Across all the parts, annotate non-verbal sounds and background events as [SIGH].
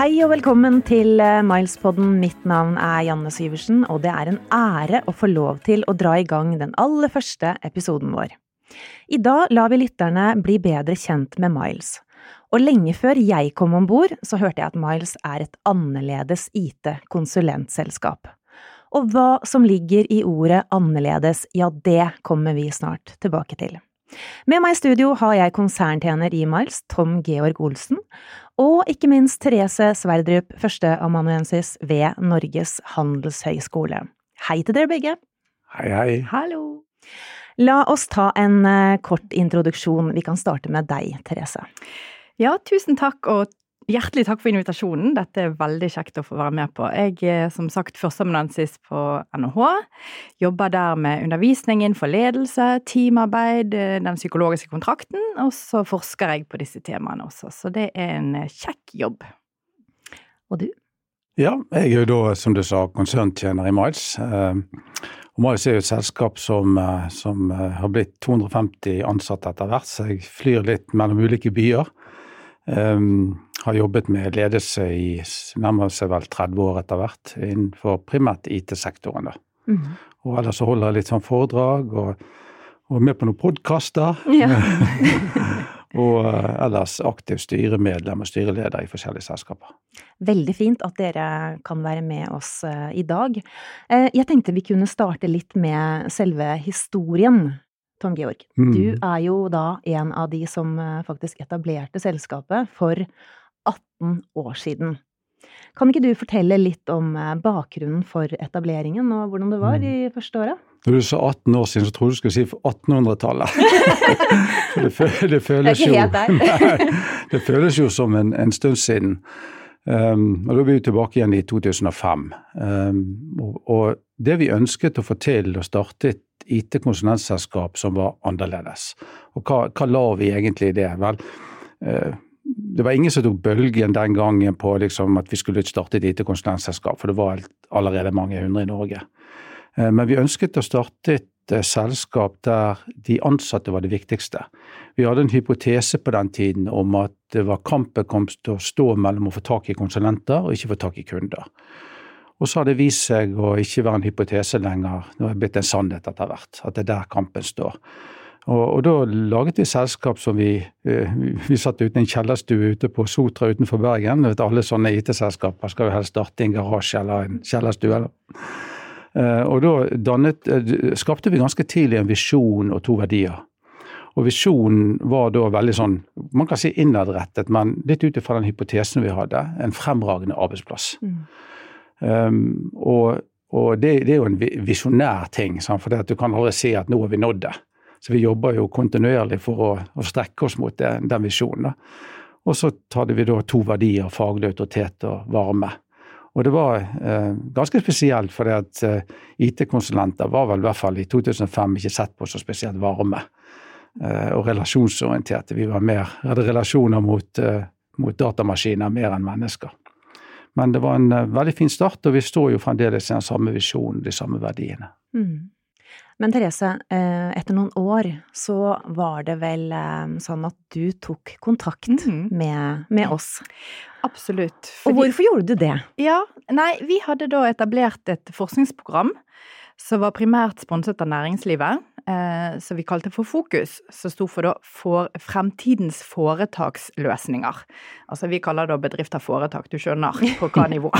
Hei og velkommen til eh, Milespodden. Mitt navn er Janne Syversen, og det er en ære å få lov til å dra i gang den aller første episoden vår. I dag lar vi lytterne bli bedre kjent med Miles. Og lenge før jeg kom om bord, så hørte jeg at Miles er et annerledes IT-konsulentselskap. Og hva som ligger i ordet annerledes, ja, det kommer vi snart tilbake til. Med meg i studio har jeg konserntjener i Miles, Tom Georg Olsen, og ikke minst Therese Sverdrup, førsteamanuensis ved Norges handelshøyskole. Hei til dere begge. Hei, hei. Hallo. La oss ta en eh, kort introduksjon. Vi kan starte med deg, Therese. Ja, tusen takk, og hjertelig takk for invitasjonen. Dette er veldig kjekt å få være med på. Jeg er som sagt førsteamanuensis på NHH. Jobber der med undervisning innenfor ledelse, teamarbeid, den psykologiske kontrakten, og så forsker jeg på disse temaene også. Så det er en kjekk jobb. Og du? Ja, jeg er jo da, som du sa, konserntjener i Miles. Eh, og Miles er jo et selskap som, eh, som har blitt 250 ansatte etter hvert, så jeg flyr litt mellom ulike byer. Um, har jobbet med ledelse i nærmere seg vel 30 år etter hvert, innenfor primært IT-sektoren. da. Mm. Og ellers så holder jeg litt sånn foredrag og, og med på noen podkaster. Ja. [LAUGHS] og uh, ellers aktiv styremedlem og styreleder i forskjellige selskaper. Veldig fint at dere kan være med oss uh, i dag. Uh, jeg tenkte vi kunne starte litt med selve historien Tom Georg, mm. du er jo da en av de som eh, faktisk etablerte selskapet for 18 år siden. Kan ikke du fortelle litt om eh, bakgrunnen for etableringen, og hvordan det var mm. de første åra? Når du sa 18 år siden, så trodde du skulle si 1800-tallet. [LAUGHS] det, det, føles jo [LAUGHS] nei, Det føles jo som en, en stund siden. Um, og Da er vi tilbake igjen i 2005. Um, og, og, det vi ønsket å få til, å starte et IT-konsulentselskap som var annerledes. Og hva, hva la vi egentlig i det? Vel, uh, det var ingen som tok bølgen den gangen på liksom, at vi skulle starte et IT-konsulentselskap, for det var allerede mange hundre i Norge. Uh, men vi ønsket å starte et uh, selskap der de ansatte var det viktigste. Vi hadde en hypotese på den tiden om at det var kampen kom til å stå mellom å få tak i konsulenter og ikke få tak i kunder. Og så har det vist seg å ikke være en hypotese lenger, det har blitt en sannhet etter hvert. At det er der kampen står. Og, og da laget vi selskap som vi eh, Vi satt uten en kjellerstue ute på Sotra utenfor Bergen. Vet, alle sånne IT-selskaper skal jo helst starte i en garasje eller en kjellerstue. Eh, og da dannet, eh, skapte vi ganske tidlig en visjon og to verdier. Og visjonen var da veldig sånn, man kan si innadrettet, men litt ut ifra den hypotesen vi hadde, en fremragende arbeidsplass. Mm. Um, og, og det, det, er jo en visjonær ting, sant? for du kan aldri si at nå har vi nådd det. Så vi jobber jo kontinuerlig for å, å strekke oss mot det, den visjonen. Og så hadde vi da to verdier, faglig autoritet og varme. Og det var eh, ganske spesielt, for eh, IT-konsulenter var vel i hvert fall i 2005 ikke sett på så spesielt varme. Eh, og relasjonsorienterte. Vi mer, hadde relasjoner mot, eh, mot, datamaskiner mer enn mennesker. Men det var en eh, veldig fin start, og vi står jo fremdeles i den samme visjonen, de samme verdiene. Mm. Men Therese, etter noen år så var det vel sånn at du tok kontakt mm. med, med, oss? Absolutt. Fordi... Og hvorfor gjorde du det? Ja, nei, vi hadde da etablert et forskningsprogram som var primært sponset av næringslivet, eh, som vi kalte for Fokus, som sto for, for Fremtidens foretaksløsninger. Altså vi kaller det bedrifter foretak, du skjønner på hva [LAUGHS] nivå.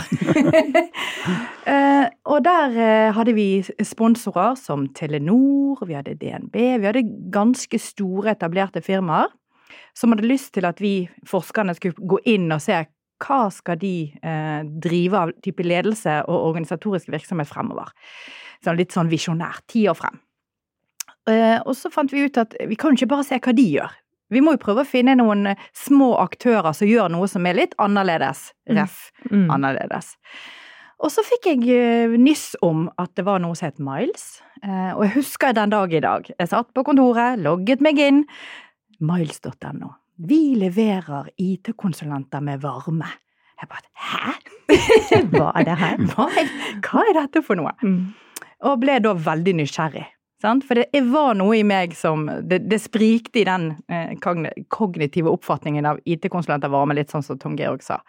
[LAUGHS] eh, og der eh, hadde vi sponsorer som Telenor, vi hadde DNB, vi hadde ganske store etablerte firmaer som hadde lyst til at vi forskerne skulle gå inn og se hva skal de eh, drive av type ledelse og organisatorisk virksomhet fremover Så litt sånn visjonært, ti år frem. Eh, og så fant vi ut at vi kan ikke bare se hva de gjør. Vi må jo prøve å finne noen eh, små aktører som gjør noe som er litt annerledes. Mm. Ref. Mm. annerledes. Og så fikk jeg eh, nyss om at det var noe som het Miles. Og jeg husker den dag i dag. Jeg satt på kontoret, logget meg inn. Miles.no. Vi leverer IT-konsulenter med varme. Jeg bare Hæ? [LAUGHS] Hva er det her? Hva er, hva er dette for noe? Mm og ble da veldig nysgjerrig. Sant? For det var noe i meg som Det, det sprikte i den eh, kognitive oppfatningen av IT-konsulenter var med litt sånn som Tom Georg sa.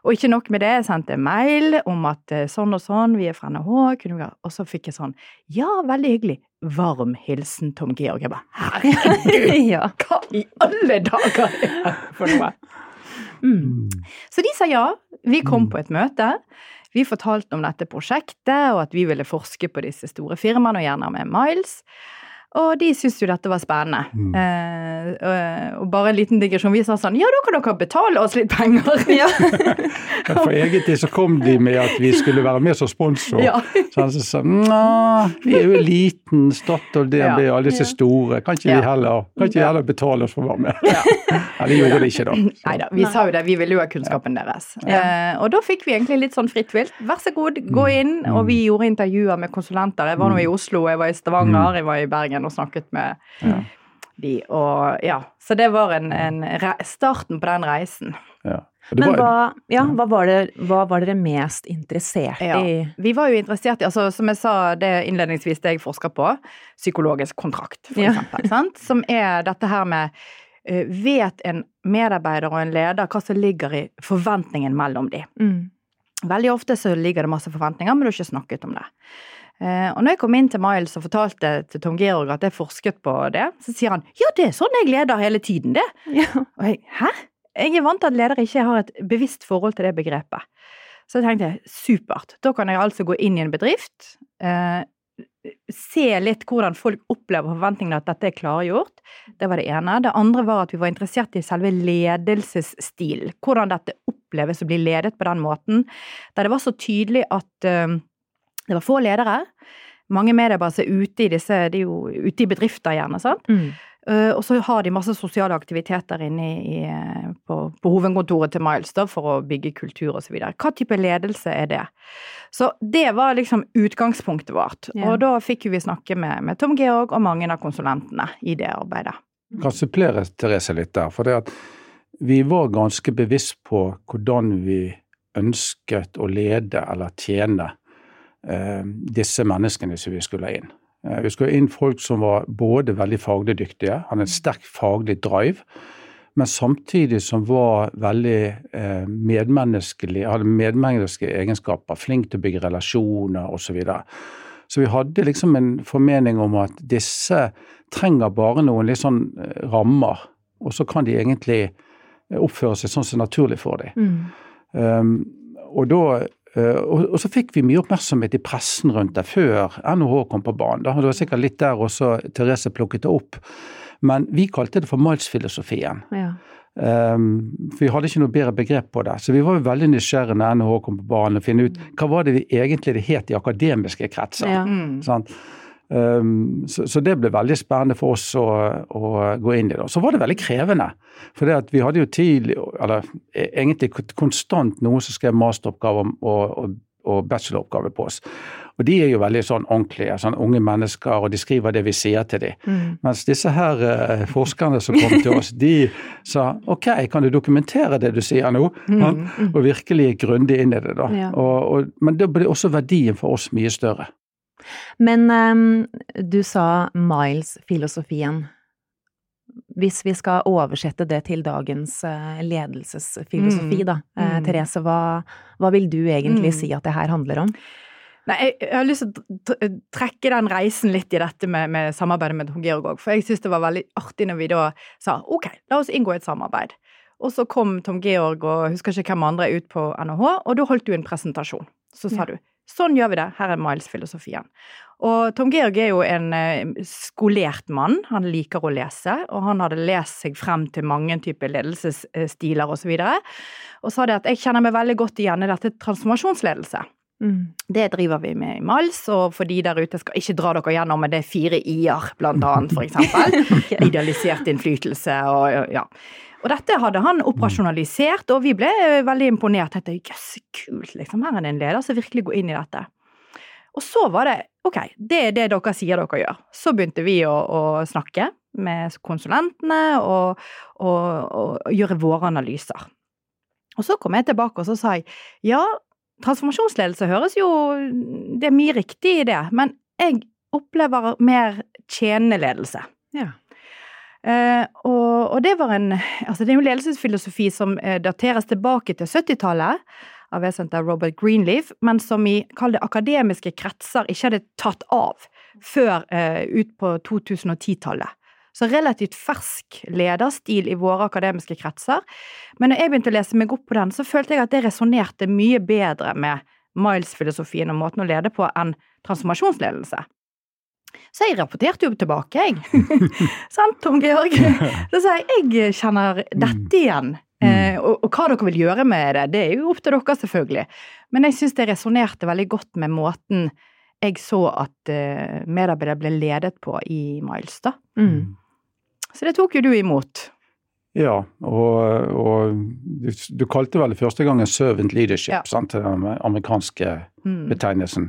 Og ikke nok med det, jeg sendte mail om at eh, sånn og sånn, vi er fra NHH, og så fikk jeg sånn ja, veldig hyggelig, varm hilsen Tom Georg. Jeg bare herregud, [LAUGHS] ja. hva i alle dager er det for noe? Mm. Så de sa ja, vi kom mm. på et møte. Vi fortalte om dette prosjektet, og at vi ville forske på disse store firmaene, og gjerne med Miles. Og de syntes jo dette var spennende. Mm. Eh, og bare en liten digresjon. Vi sa sånn Ja, da kan dere betale oss litt penger! [LAUGHS] [LAUGHS] Ja. For egentlig så kom de med at vi skulle være med som sponsor. Ja. Så han sa Nja, vi er jo liten, Statoil, DNB, ja. alle disse store. Kan ikke vi heller, kan ikke vi heller betale oss for å være med? Ja. Eller gjorde det ikke, da. [LAUGHS] Nei da, vi sa jo det. Vi ville jo ha kunnskapen deres. Eh, og da fikk vi egentlig litt sånn fritt vilt. Vær så god, gå mm. inn. Og vi gjorde intervjuer med konsulenter. Jeg var nå i mm. Oslo, jeg var i Stavanger, mm. jeg var i Bergen Bergen og snakket med ja. de. Og ja, så det var en, en starten på den reisen. Ja. Men hva, ja, hva, var det, hva, var dere mest interessert ja, i? Vi var jo interessert i, altså som jeg sa det innledningsvis det jeg forsker på, psykologisk kontrakt, for ja. eksempel. Sant? Som er dette her med uh, Vet en medarbeider og en leder hva som ligger i forventningen mellom de? Mm. Veldig ofte så ligger det masse forventninger, men du har ikke snakket om det. Eh, og når jeg kom inn til Miles og fortalte til Tom Georg at jeg forsket på det, så sier han ja, det er sånn jeg leder hele tiden, det. Ja. Og jeg hæ? Jeg er vant til at ledere ikke har et bevisst forhold til det begrepet. Så jeg tenkte supert, da kan jeg altså gå inn i en bedrift, eh, se litt hvordan folk opplever forventningene at dette er klargjort. Det var det ene. Det andre var at vi var interessert i selve ledelsesstilen. Hvordan dette oppleves å bli ledet på den måten. Der det var så tydelig at eh, det var få ledere. Mange medarbeidere er ute i disse, de er jo ute i bedrifter gjerne, sant. Mm. Uh, og så har de masse sosiale aktiviteter inne i, i, på, på, hovedkontoret til Miles da, for å bygge kultur osv. Hva type ledelse er det? Så det var liksom utgangspunktet vårt. Yeah. Og da fikk vi snakke med, med, Tom Georg og mange av konsulentene i det arbeidet. Jeg kan supplere Therese litt der. For det at vi var ganske bevisst på hvordan vi ønsket å lede eller tjene disse menneskene som vi skulle inn. Eh, vi skulle inn folk som var både veldig faglig dyktige, hadde en sterk faglig drive, men samtidig som var veldig eh, medmenneskelig, hadde medmenneskelige egenskaper, flink til å bygge relasjoner osv. Så, vi hadde liksom en formening om at disse trenger bare noen litt sånn rammer, og så kan de egentlig oppføre seg sånn som er naturlig for dem. Mm. Um, og da Eh, og, så fikk vi mye oppmerksomhet i pressen rundt det før NHH kom på banen. Det var sikkert litt der også Therese plukket det opp. Men vi kalte det for Miles-filosofien. Ja. Um, for vi hadde ikke noe bedre begrep på det. Så vi var jo veldig nysgjerrige når NHH kom på banen, og finne ut hva var det vi egentlig det het i akademiske kretser. Ja. Mm. Um, så, så, det ble veldig spennende for oss å, å gå inn i det. Så var det veldig krevende. For vi hadde jo tidlig, eller e, egentlig konstant noen som skrev masteroppgave og, og, og bacheloroppgave på oss. Og de er jo veldig sånn ordentlige, sånn unge mennesker, og de skriver det vi sier til dem. Mm. Mens disse her uh, forskerne som kom til oss, de sa ok, kan du dokumentere det du sier nå? Mm. Ja? Og virkelig grundig inn i det. da. Ja. Og, og, men da ble også verdien for oss mye større. Men um, du sa Miles-filosofien. Hvis vi skal oversette det til dagens uh, ledelsesfilosofi, mm. da. Uh, mm. Therese, hva, hva, vil du egentlig mm. si at det her handler om? Nei, jeg, jeg, har lyst til å trekke den reisen litt i dette med, med samarbeidet med Tom Georg. For jeg syns det var veldig artig når vi da sa ok, la oss inngå et samarbeid. Og så kom Tom Georg og husker ikke hvem andre ut på NHH, og da holdt du en presentasjon. Så sa ja. du Sånn gjør vi det. Her er Miles-filosofien. Og Tom Georg er jo en eh, skolert mann. Han liker å lese, og han hadde lest seg frem til mange typer ledelsesstiler osv. Og, så og sa det at jeg kjenner meg veldig godt igjen i dette transformasjonsledelse. Mm. Det driver vi med i Miles, og for de der ute skal ikke dra dere gjennom med det fire i-er, blant annet, for eksempel. [LAUGHS] okay. Idealisert innflytelse og ja. Og dette hadde han operasjonalisert, og vi ble veldig imponert. Dette, Jøss, kult, liksom. Her er det en leder som virkelig går inn i dette. Og så var det ok, det er det dere sier dere gjør. Så begynte vi å, å snakke med konsulentene og, og, og, gjøre våre analyser. Og så kom jeg tilbake og så sa jeg ja, transformasjonsledelse høres jo Det er mye riktig i det, men jeg opplever mer tjenende ledelse. Ja. Uh, og, og, det var en Altså, det er jo ledelsesfilosofi som uh, dateres tilbake til 70-tallet av vesentlig Robert Greenleaf, men som i kall det akademiske kretser ikke hadde tatt av før uh, ut på 2010-tallet. Så relativt fersk lederstil i våre akademiske kretser. Men når jeg begynte å lese meg opp på den, så følte jeg at det resonnerte mye bedre med Miles-filosofien og måten å lede på enn transformasjonsledelse. Så jeg rapporterte jo tilbake, jeg. [LAUGHS] Sant, Tom Georg? Så sa jeg jeg kjenner dette igjen. Mm. Eh, og, og, hva dere vil gjøre med det, det er jo opp til dere, selvfølgelig. Men jeg syns det resonnerte veldig godt med måten jeg så at eh, medarbeidere ble ledet på i Miles, da. Mm. Så det tok jo du imot. Ja, og, og du, du, kalte vel første gangen 'servant leadership', ja. sant, den amerikanske mm. betegnelsen.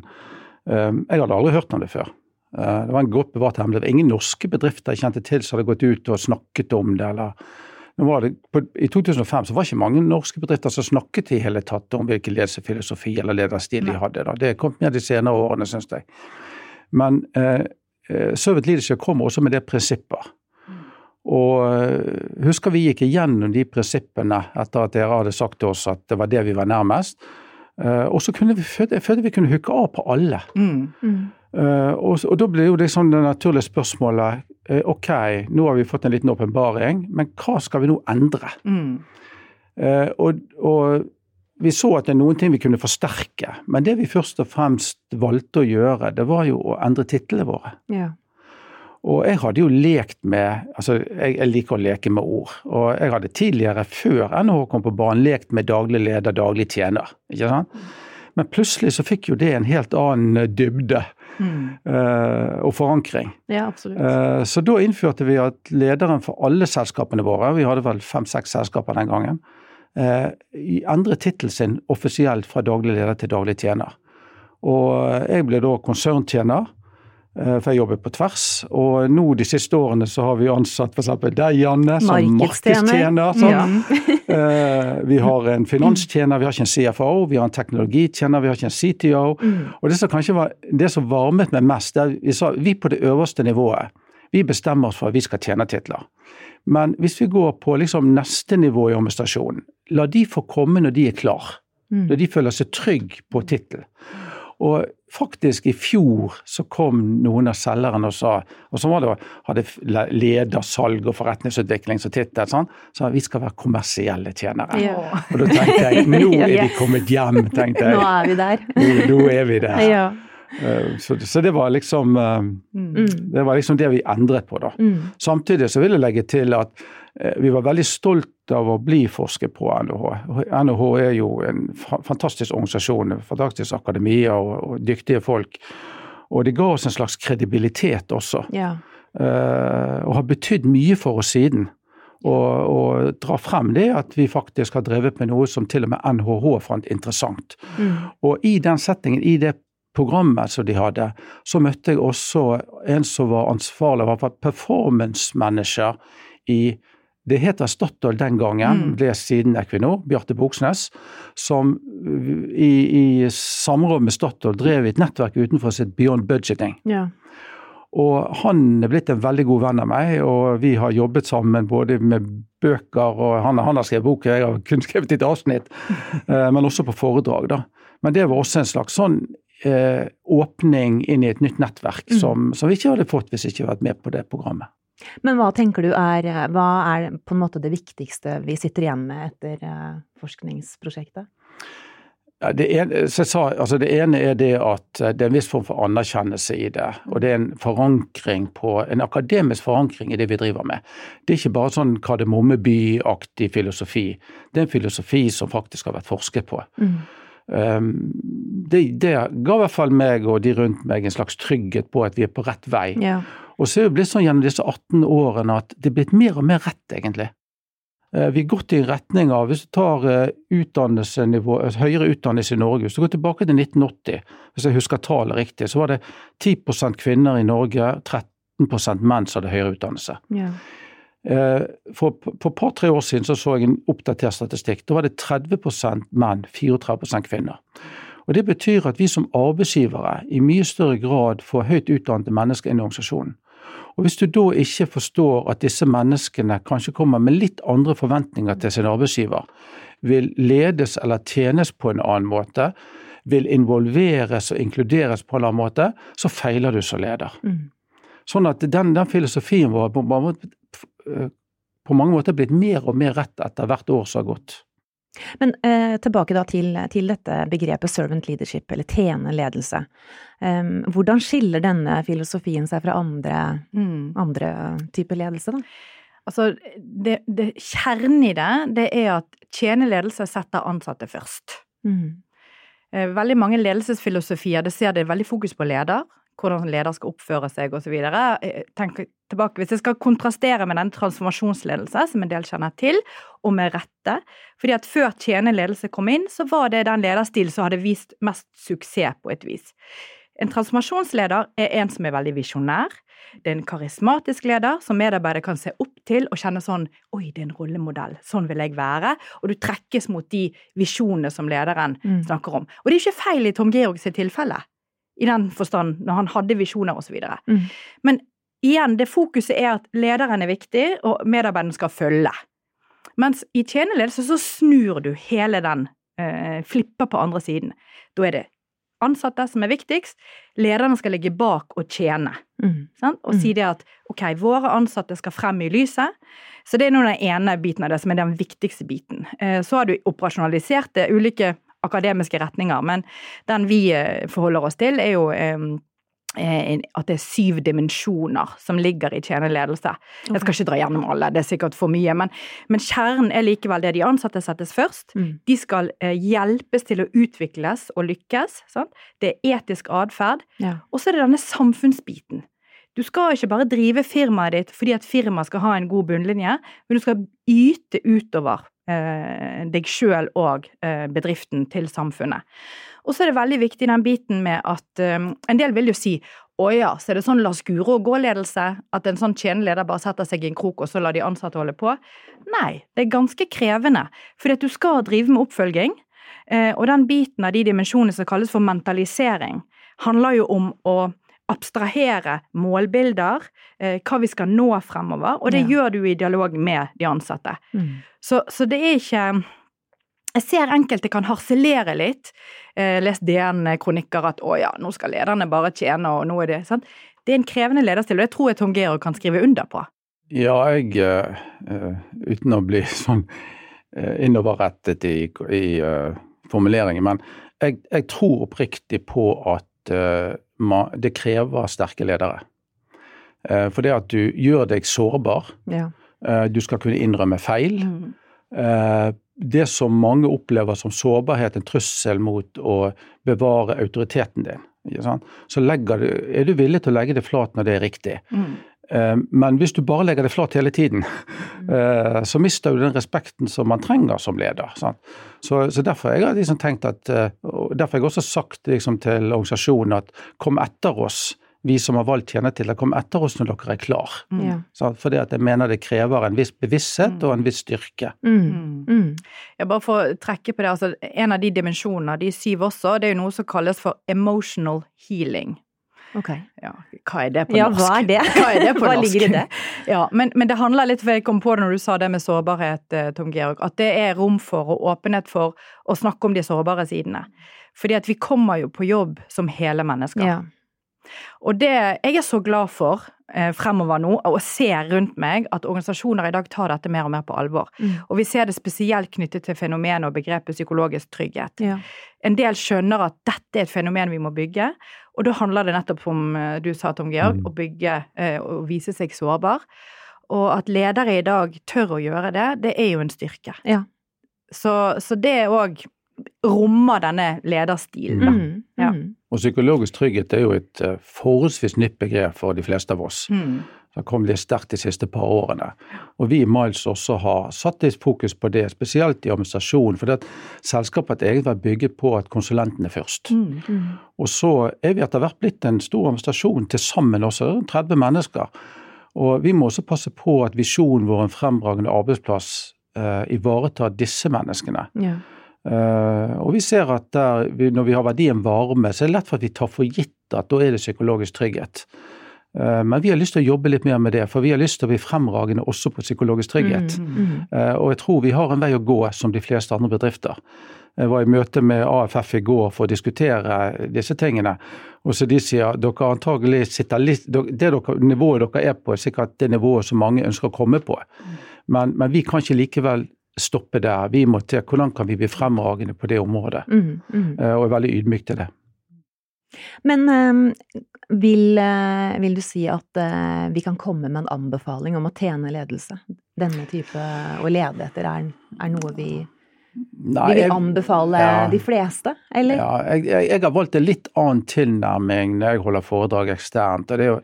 Um, jeg hadde aldri hørt om det før. Uh, det var en godt bevart hemmelighet. Ingen norske bedrifter jeg kjente til som hadde gått ut og snakket om det. eller det, på, I 2005 så var ikke mange norske bedrifter som snakket i hele tatt om hvilken ledelsesfilosofi eller lederstil de hadde. Da. Det kom mer de senere årene, syns jeg. Men eh, Servant Leadership kommer også med det prinsippet og eh, husker vi gikk igjennom de prinsippene etter at dere hadde sagt til oss at det var det vi var nærmest. Eh, og så følte vi, jeg følte vi kunne hooke av på alle. Mm. Mm. Uh, og, og, da ble jo det sånn det naturlige spørsmålet uh, ok, nå har vi fått en liten åpenbaring, men hva skal vi nå endre? Mm. Uh, og, og, vi så at det er noen ting vi kunne forsterke, men det vi først og fremst valgte å gjøre, det var jo å endre titlene våre. Ja. Og jeg hadde jo lekt med Altså, jeg, jeg, liker å leke med ord. Og jeg hadde tidligere, før NHH kom på banen, lekt med daglig leder, daglig tjener. Ikke sant? Men plutselig så fikk jo det en helt annen eh, dybde mm. uh, og forankring. Ja, absolutt. Uh, så da innførte vi at lederen for alle selskapene våre, vi hadde vel fem-seks selskaper den gangen, endret tittelen sin offisielt fra daglig leder til daglig tjener. Og jeg ble da konserntjener. Eh, for jeg jobber på tvers. Og nå de siste årene så har vi ansatt f.eks. deg, Janne, som markedstjener. Ja. [LAUGHS] Eh, vi har en finanstjener, vi har ikke en CFO, vi har en teknologitjener, vi har ikke en CTO. Mm. Og det som kanskje var det som varmet meg mest, det er vi sa vi på det øverste nivået, vi bestemmer oss for at vi skal tjene titler. Men hvis vi går på liksom neste nivå i administrasjonen, la de få komme når de er klar. Mm. Når de føler seg trygg på tittel. Og faktisk i fjor så kom noen av selgerne og sa, og som det, hadde leder salg og forretningsutvikling som tittel, sånn, sa vi skal være kommersielle tjenere. Ja. Og da tenkte jeg nå [LAUGHS] er de kommet hjem, tenkte jeg. Nå er vi der. Nå, nå er vi der. Ja. Eh, så, så, det var liksom eh, mm. det var liksom det vi endret på, da. Mm. Samtidig så vil jeg legge til at Eh, vi var veldig stolt av å bli forsket på NHH. NHH er jo en fantastisk organisasjon, fantastisk akademia og, og dyktige folk. Og det ga oss en slags kredibilitet også. Ja. Uh, og har betydd mye for oss siden. Og, og dra frem det at vi faktisk har drevet med noe som til og med NHH fant interessant. Mm. Og i den settingen, i det programmet som de hadde, så møtte jeg også en som var ansvarlig, var performance manager i det heter Statoil den gangen, mm. ble siden Equinor, Bjarte Boksnes, som i, i samråd med Statoil drev et nettverk utenfor sitt Beyond Budgeting. Ja. Og han er blitt en veldig god venn av meg, og vi har jobbet sammen både med bøker og Han, han har skrevet bok, jeg har kun skrevet et avsnitt, [LAUGHS] eh, men også på foredrag. da. Men det var også en slags sånn eh, åpning inn i et nytt nettverk mm. som, som vi ikke hadde fått hvis vi ikke hadde vært med på det programmet. Men hva tenker du er, hva er på en måte det viktigste vi sitter igjen med etter eh, forskningsprosjektet? Ja, det, ene, sa, altså det, ene, er det at det er en viss form for anerkjennelse i det. Og det er en forankring på, en akademisk forankring i det vi driver med. Det er ikke bare sånn Kardemommeby-aktig filosofi. Det er en filosofi som faktisk har vært forsket på. Mm. Um, det, det, ga i hvert fall meg og de rundt meg en slags trygghet på at vi er på rett vei. Ja. Og så er det blitt sånn gjennom disse 18 årene at det er blitt mer og mer rett, egentlig. Eh, vi har gått i retning av, hvis du tar eh, utdannelsenivå, eh, høyere utdannelse i Norge, hvis du går tilbake til 1980, hvis jeg husker tallet riktig, så var det 10% kvinner i Norge, 13% menn som hadde høyere utdannelse. Ja. For, på et par-tre år siden så, så jeg en oppdatert statistikk. Da var det 30% menn, 34% kvinner. Og Det betyr at vi som arbeidsgivere i mye større grad får høyt utdannede mennesker inn i organisasjonen. Og Hvis du da ikke forstår at disse menneskene kanskje kommer med litt andre forventninger til sin arbeidsgiver, vil ledes eller tjenes på en annen måte, vil involveres og inkluderes på en annen måte, så feiler du som leder. Mm. Sånn at den, den filosofien vår på, på mange måter blitt mer og mer rett etter hvert år som har gått. Men eh, tilbake da til, til, dette begrepet servant leadership, eller tjenerledelse. Eh, hvordan skiller denne filosofien seg fra andre, mm. andre typer ledelse, da? Altså, det, det, kjernen i det, det er at tjenerledelse setter ansatte først. Mm. Eh, veldig mange ledelsesfilosofier det ser det veldig fokus på leder, hvordan leder skal oppføre seg osv. Eh, tenk tilbake, Hvis jeg skal kontrastere med den transformasjonsledelse, som en del kjenner til, og med rette fordi at Før tjenerledelse kom inn, så var det den lederstil som hadde vist mest suksess på et vis. En transformasjonsleder er en som er veldig visjonær. Det er en karismatisk leder som medarbeidere kan se opp til og kjenne sånn Oi, det er en rollemodell. Sånn vil jeg være. Og du trekkes mot de visjonene som lederen mm. snakker om. Og det er ikke feil i Tom Georg sitt tilfelle i den forstand, når han hadde visjoner osv. Mm. Men igjen, det fokuset er at lederen er viktig, og medarbeideren skal følge. Mens i tjenerledelse så snur du hele den, eh, flipper på andre siden. Da er det ansatte som er viktigst. Lederne skal ligge bak og tjene. Mm. Og mm. si det at ok, våre ansatte skal frem i lyset. Så det er nå den ene biten av det som er den viktigste biten. Eh, så har du operasjonalisert det, ulike akademiske retninger, men den vi eh, forholder oss til, er jo eh, at det er syv dimensjoner som ligger i tjenerledelse. Jeg skal ikke dra gjennom alle, det er sikkert for mye, men, men kjernen er likevel det de ansatte settes først. Mm. De skal hjelpes til å utvikles og lykkes. Sant? Det er etisk atferd. Ja. Og så er det denne samfunnsbiten. Du skal ikke bare drive firmaet ditt fordi at firmaet skal ha en god bunnlinje, men du skal yte utover eh, deg sjøl og eh, bedriften til samfunnet. Og så er det veldig viktig den biten med at eh, en del vil jo si å ja, så er det sånn la skure og gå-ledelse, at en sånn tjeneleder bare setter seg i en krok og så lar de ansatte holde på? Nei, det er ganske krevende, fordi at du skal drive med oppfølging. Eh, og den biten av de dimensjonene som kalles for mentalisering, handler jo om å abstrahere målbilder, eh, hva vi skal nå fremover, og det ja. gjør du i dialog med de ansatte. Mm. Så, så, det er ikke Jeg ser enkelte kan harselere litt. Eh, les DN-kronikker at å ja, nå skal lederne bare tjene, og nå er det sant. Det er en krevende lederstil, og det tror jeg Tom Georg kan skrive under på. Ja, jeg, uh, uten å bli [LAUGHS] sånn uh, innoverrettet i, i uh, formuleringen, men jeg, jeg, tror oppriktig på at det krever sterke ledere. Eh, for det at du gjør deg sårbar. Ja. Eh, du skal kunne innrømme feil. Mm. Eh, det som mange opplever som sårbarhet, en trussel mot å bevare autoriteten din. Så du, er du villig til å legge det flat når det er riktig. Mm. Men hvis du bare legger det flat hele tiden, mm. så mister du den respekten som man trenger som leder. Så, så, Derfor har jeg liksom tenkt at, derfor har jeg også sagt liksom, til organisasjonen at kom etter oss vi som har valgt tjenetitler, kom etter oss når dere er klar. Mm. Ja. Fordi at jeg mener det krever en viss bevissthet mm. og en viss styrke. Mm. mm. Jeg bare for å trekke på det, altså En av de dimensjonene, de syv også, det er jo noe som kalles for emotional healing. Ok. Ja, hva er det på ja, norsk? Hva er det? [LAUGHS] Hva, er det på hva ligger i det? [LAUGHS] Ja, men, men, det handler litt, for jeg kom på det når du sa det med sårbarhet, eh, Tom Georg, at det er rom for og åpenhet for å snakke om de sårbare sidene. Fordi at vi kommer jo på jobb som hele mennesker. Ja. Og det jeg er så glad for eh, fremover nå, og ser rundt meg at organisasjoner i dag tar dette mer og mer på alvor. Mm. Og vi ser det spesielt knyttet til fenomenet og begrepet psykologisk trygghet. Ja. En del skjønner at dette er et fenomen vi må bygge, og da handler det nettopp om, eh, du sa Tom Georg, mm. å bygge eh, og vise seg sårbar. Og at ledere i dag tør å gjøre det, det er jo en styrke. Ja. Så, så det òg rommer denne lederstilen, da. Mm, ja. Mm. Og psykologisk trygghet er jo et uh, forholdsvis nytt begrep for de fleste av oss. Mm. Det kom litt sterkt de siste par årene. Og vi i Miles også har satt litt fokus på det, spesielt i administrasjonen. For det selskapet har egentlig vært bygget på at konsulentene først. Mm, mm. Og så er vi etter hvert blitt en stor administrasjon til sammen også, 30 mennesker. Og vi må også passe på at visjonen vår, en fremragende arbeidsplass, uh, ivaretar disse menneskene. Ja. Uh, og vi ser at der, når vi har verdien varme, så er det lett for at vi tar for gitt at da er det psykologisk trygghet. Eh, men vi har lyst til å jobbe litt mer med det, for vi har lyst til å bli fremragende også på psykologisk trygghet. Mm, mm. mm. Og jeg tror vi har en vei å gå, som de fleste andre bedrifter. Jeg var i møte med AFF i går for å diskutere disse tingene. Og så De sier dere antagelig sitter litt, det dere, nivået dere er på, er sikkert det nivået som mange ønsker å komme på. Men, men vi kan ikke likevel stoppe der. Vi må til hvordan kan vi bli fremragende på det området. Mm, mm. Og er veldig ydmyk til det. Men ehm, vil, eh, vil, du si at eh, vi kan komme med en anbefaling om å tjene ledelse? Denne type å lede etter er, er noe vi Nei, vi vil anbefale ja, de fleste, eller? Ja, jeg, jeg, jeg, har valgt en litt annen tilnærming når jeg holder foredrag eksternt. og Det er å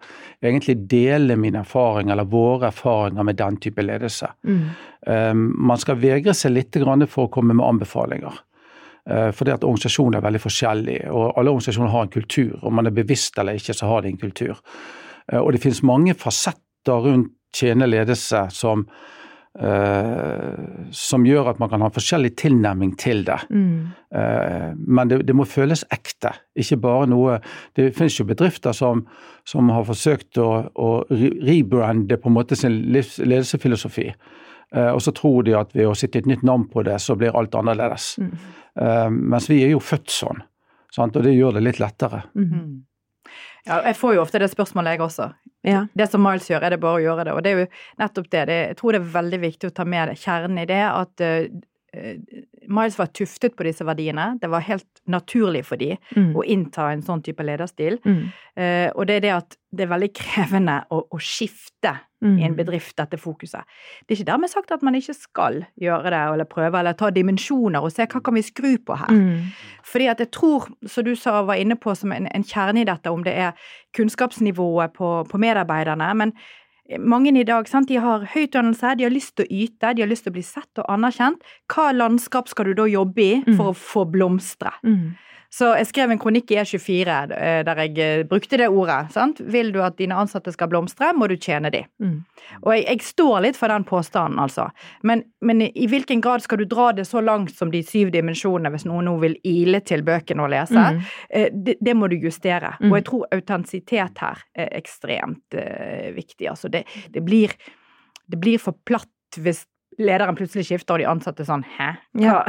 egentlig dele mine erfaringer, eller våre erfaringer med den type ledelse. Mm. Um, man skal vegre seg litt for å komme med anbefalinger. Uh, fordi at organisasjoner er veldig forskjellige, og alle organisasjoner har en kultur. Om man er bevisst eller ikke, så har de en kultur. Uh, og det finnes mange fasetter rundt tjeneledelse som Uh, som gjør at man kan ha forskjellig tilnærming til det. Mm. Uh, men det, det, må føles ekte, ikke bare noe Det finnes jo bedrifter som, som har forsøkt å, å rebrande på en måte sin livs, ledelsesfilosofi. Uh, og så tror de at ved å sitte et nytt navn på det, så blir alt annerledes. Mm. mens vi er jo født sånn, sant? og det gjør det litt lettere. Mm. Ja, jeg får jo ofte det spørsmålet, jeg også. Ja. Det som Miles gjør, er det bare å gjøre det. Og det er jo nettopp det. det jeg tror det er veldig viktig å ta med kjernen i det, at uh, Miles var tuftet på disse verdiene. Det var helt naturlig for de mm. å innta en sånn type lederstil. Mm. Uh, og det er det at det er veldig krevende å, å skifte mm. i en bedrift, dette fokuset. Det er ikke dermed sagt at man ikke skal gjøre det, eller prøve, eller ta dimensjoner og se hva kan vi skru på her. Mm. Fordi at jeg tror, som du sa, var inne på som en, en kjerne i dette, om det er kunnskapsnivået på, på medarbeiderne. men mange i dag sant, de har høy utdannelse, de har lyst til å yte, de har lyst til å bli sett og anerkjent. Hva landskap skal du da jobbe i for mm. å få blomstre? Mm. Så jeg skrev en kronikk i E24 eh, der jeg eh, brukte det ordet. Sant? Vil du at dine ansatte skal blomstre, må du tjene de. Mm. Og jeg, jeg, står litt for den påstanden, altså. Men, men, i hvilken grad skal du dra det så langt som de syv dimensjonene, hvis noen nå vil ile til bøkene og lese? Mm. Eh, det, det, må du justere. Mm. Og jeg tror autentisitet her er ekstremt uh, viktig. Altså det, det, blir, det blir for platt hvis lederen plutselig skifter, og de ansatte sånn Hæ? Ja.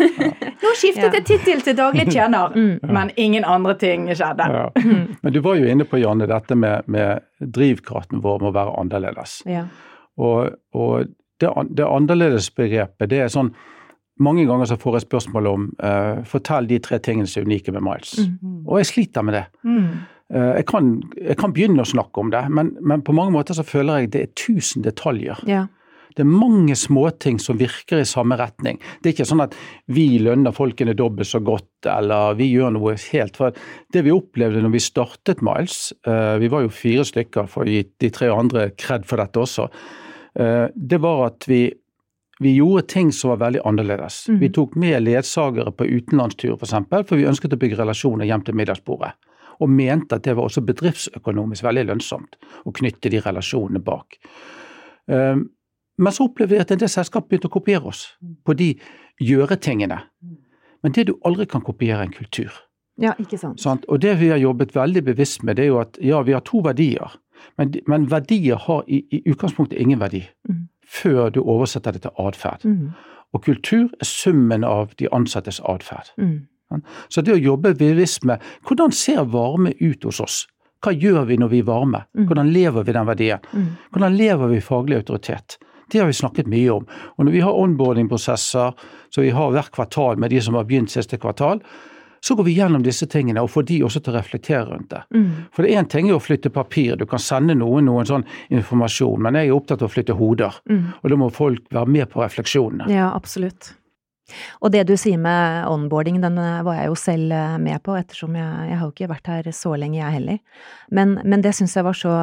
[LAUGHS] Nå skiftet jeg tittel til daglig [LAUGHS] tjener, mm. men ingen andre ting skjedde. Ja. [LAUGHS] Men du var jo inne på, Janne, dette med, med drivkraften vår må være annerledes. Ja. Og, og det, det annerledesbegrepet, det er sånn mange ganger så får jeg spørsmål om uh, fortell de tre tingene som er unike med Miles. Mm. Og jeg sliter med det. Mm. Uh, jeg, kan, jeg, kan, begynne å snakke om det, men, men, på mange måter så føler jeg det er tusen detaljer. Ja. Det er mange småting som virker i samme retning. Det er ikke sånn at vi lønner folkene dobbelt så godt, eller vi gjør noe helt for Det vi opplevde når vi startet Miles, uh, vi var jo fire stykker for å gi de tre andre kred for dette også, uh, det var at vi vi gjorde ting som var veldig annerledes. Mm. Vi tok med ledsagere på utenlandstur f.eks., for, eksempel, for vi ønsket å bygge relasjoner hjem til middagsbordet. Og mente at det var også bedriftsøkonomisk veldig lønnsomt å knytte de relasjonene bak. Um, men så opplevde vi at en del selskap begynte å kopiere oss på de gjøretingene. Men det du aldri kan kopiere, er en kultur. Ja, ikke sant. sant? Og det vi har jobbet veldig bevisst med, det er jo at ja, vi har to verdier. Men, men verdier har i, i, utgangspunktet ingen verdi mm. før du oversetter det til atferd. Mm. Og kultur er summen av de ansattes atferd. Mm. Så det å jobbe bevisst med hvordan ser varme ut hos oss? Hva gjør vi når vi er varme? Mm. Hvordan lever vi den verdien? Mm. Hvordan lever vi faglig autoritet? Det har vi snakket mye om. Og når vi har onboarding-prosesser, så vi har hvert kvartal med de som har begynt siste kvartal, så går vi gjennom disse tingene og får de også til å reflektere rundt det. Mm. For det Én ting er å flytte papir, du kan sende noen noen sånn informasjon, men jeg er opptatt av å flytte hoder. Mm. Og da må folk være med på refleksjonene. Ja, absolutt. Og det du sier med onboarding, den eh, var jeg jo selv eh, med på, ettersom jeg, jeg har jo ikke vært her så lenge, jeg heller. Men, men det syns jeg var så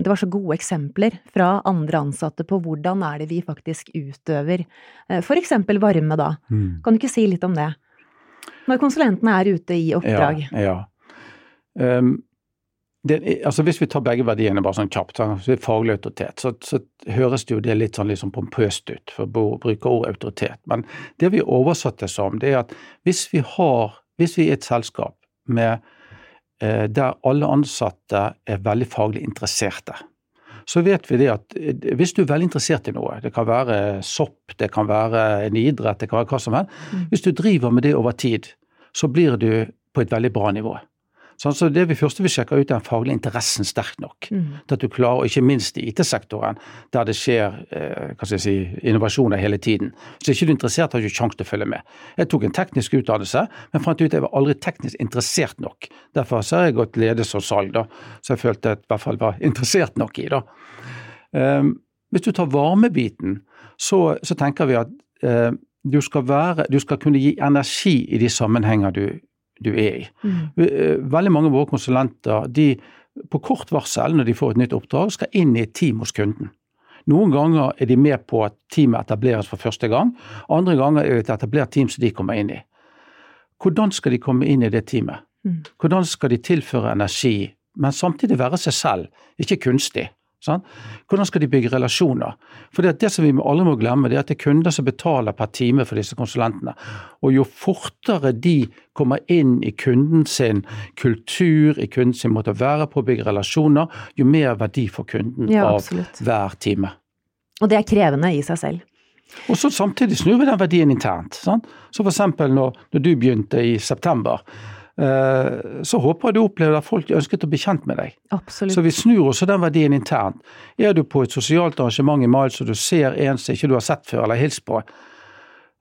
Det var så gode eksempler fra andre ansatte på hvordan er det vi faktisk utøver eh, for eksempel varme, da. Mm. Kan du ikke si litt om det? Når konsulentene er ute i oppdrag. Ja. ja. Um, det, altså Hvis vi tar begge verdiene bare sånn kjapt, så faglig autoritet, så, så, høres det jo det litt sånn liksom pompøst ut, for å bruke ordet autoritet. Men det vi oversatte det som, det er at hvis vi har, hvis vi er et selskap med eh, der alle ansatte er veldig faglig interesserte. Så vet vi det at eh, hvis du er veldig interessert i noe, det kan være sopp, det kan være en idrett, det kan være hva som helst. Mm. Hvis du driver med det over tid, så blir du på et veldig bra nivå. Sånn, så det vi første vi sjekker ut, er den faglige interessen sterk nok. Mm. til at du klarer, og Ikke minst i IT-sektoren, der det skjer eh, si, innovasjoner hele tiden. Så er ikke du interessert, har du ikke sjanse til å følge med. Jeg tok en teknisk utdannelse, men fant ut at jeg var aldri teknisk interessert nok. Derfor har jeg gått ledelse og salg, da, så jeg følte at jeg i hvert fall var interessert nok i. da. Um, hvis du tar varmebiten, så, så tenker vi at uh, du skal, være, du skal kunne gi energi i de sammenhenger du du er i. Mm. Eh, veldig mange av våre konsulenter de på kort varsel når de får et nytt oppdrag, skal inn i et team hos kunden. Noen ganger er de med på at teamet etableres for første gang, andre ganger er det et etablert team som de kommer inn i. Hvordan skal de komme inn i det teamet? Mm. Hvordan skal de tilføre energi, men samtidig være seg selv, ikke kunstig? Sant? Hvordan skal de bygge relasjoner? For det, det som vi aldri må glemme, det er at det er kunder som betaler per time for disse konsulentene. Og jo fortere de kommer inn i kunden sin kultur, i kunden sin måte å være på, bygge relasjoner, jo mer verdi får kunden ja, av hver time. Og det er krevende i seg selv. Og så Samtidig snur vi den verdien internt. Sant? Så f.eks. Når, når du begynte i september så håper jeg du opplever at folk ønsket å bli kjent med deg. Absolutt. Så vi snur også den verdien internt. Er du på et sosialt arrangement i Miles og du ser en som ikke du har sett før eller hilst på,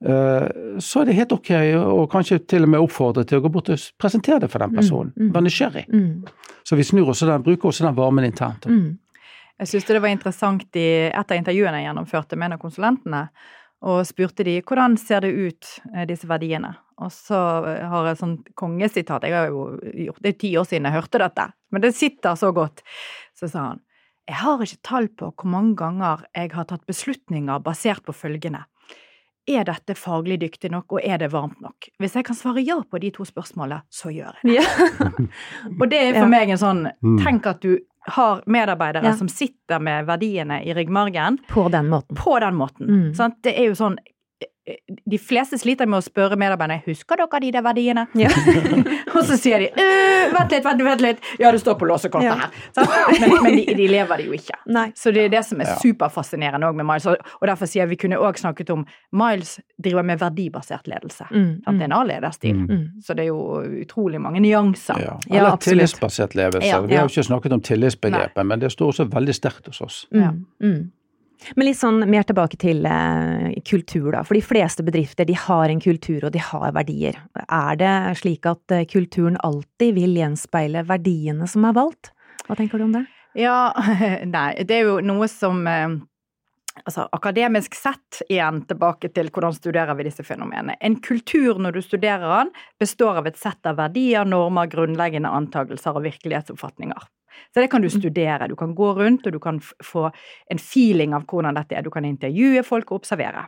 eh, så er det helt ok å kanskje til og med oppfordre til å gå bort og presentere det for den mm, personen. Mm, mm. Være nysgjerrig. Mm. Så vi snur også den, bruker også den varmen internt. Mm. Jeg syns det var interessant i et av intervjuene jeg gjennomførte med en av konsulentene og spurte de hvordan ser det ut, eh, disse verdiene. Og så har jeg et sånt kongesitat, jeg har jo gjort det er ti år siden jeg hørte dette, men det sitter så godt. Så sa han jeg har ikke tall på hvor mange ganger jeg har tatt beslutninger basert på følgende. Er dette faglig dyktig nok, og er det varmt nok? Hvis jeg kan svare ja på de to spørsmålene, så gjør jeg det. Ja. [LAUGHS] og det er for meg en sånn mm. Tenk at du har medarbeidere ja. som sitter med verdiene i ryggmargen. På den måten. På den måten. Mm. Det er jo sånn de fleste sliter med å spørre medarbeiderne husker dere de der verdiene. Ja. [LAUGHS] og så sier de «Øh, vent litt, vent, vent litt, ja det står på låsekortet ja. her. Men, men de, de, lever det jo ikke. Nei. Så det er det som er superfascinerende med Miles. Og derfor sier jeg vi kunne òg snakket om Miles driver med verdibasert ledelse. Mm, mm. Det er en A-lederstil. Mm. Så det er jo utrolig mange nyanser. Ja, Eller tillitsbasert ledelse. Vi har jo ikke snakket om tillitsbegrepet, men det står også veldig sterkt hos oss. Mm. Men litt sånn mer tilbake til eh, kultur, da. For de fleste bedrifter de har en kultur og de har verdier. Er det slik at eh, kulturen alltid vil gjenspeile verdiene som er valgt? Hva tenker du om det? Ja, [LAUGHS] nei, det er jo noe som eh, Altså akademisk sett, igjen tilbake til hvordan studerer vi disse fenomenene. En kultur, når du studerer den, består av et sett av verdier, normer, grunnleggende antakelser og virkelighetsoppfatninger. Så det kan du mm. studere. Du kan gå rundt, og du kan få en feeling av hvordan dette er. Du kan intervjue folk og observere.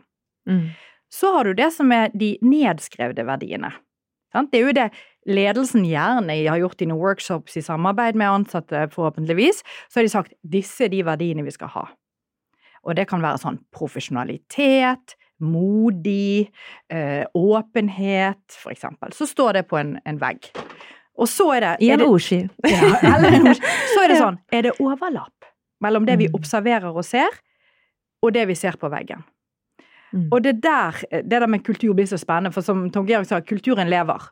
Mm. Så har du det som er de nedskrevde verdiene. Det er jo det ledelsen gjerne har gjort i noen workshops i samarbeid med ansatte, forhåpentligvis. Så har de sagt disse er de verdiene vi skal ha. Og det kan være sånn profesjonalitet, modig, øh, åpenhet, for eksempel. Så står det på en, en vegg. Og så er det I en ordsky. [LAUGHS] Ja, så er det [LAUGHS] sånn Er det overlapp mellom det vi mm. observerer og ser, og det vi ser på veggen? Mm. Og det der, det der med kultur blir så spennende, for som Tom Georg sa, kulturen lever.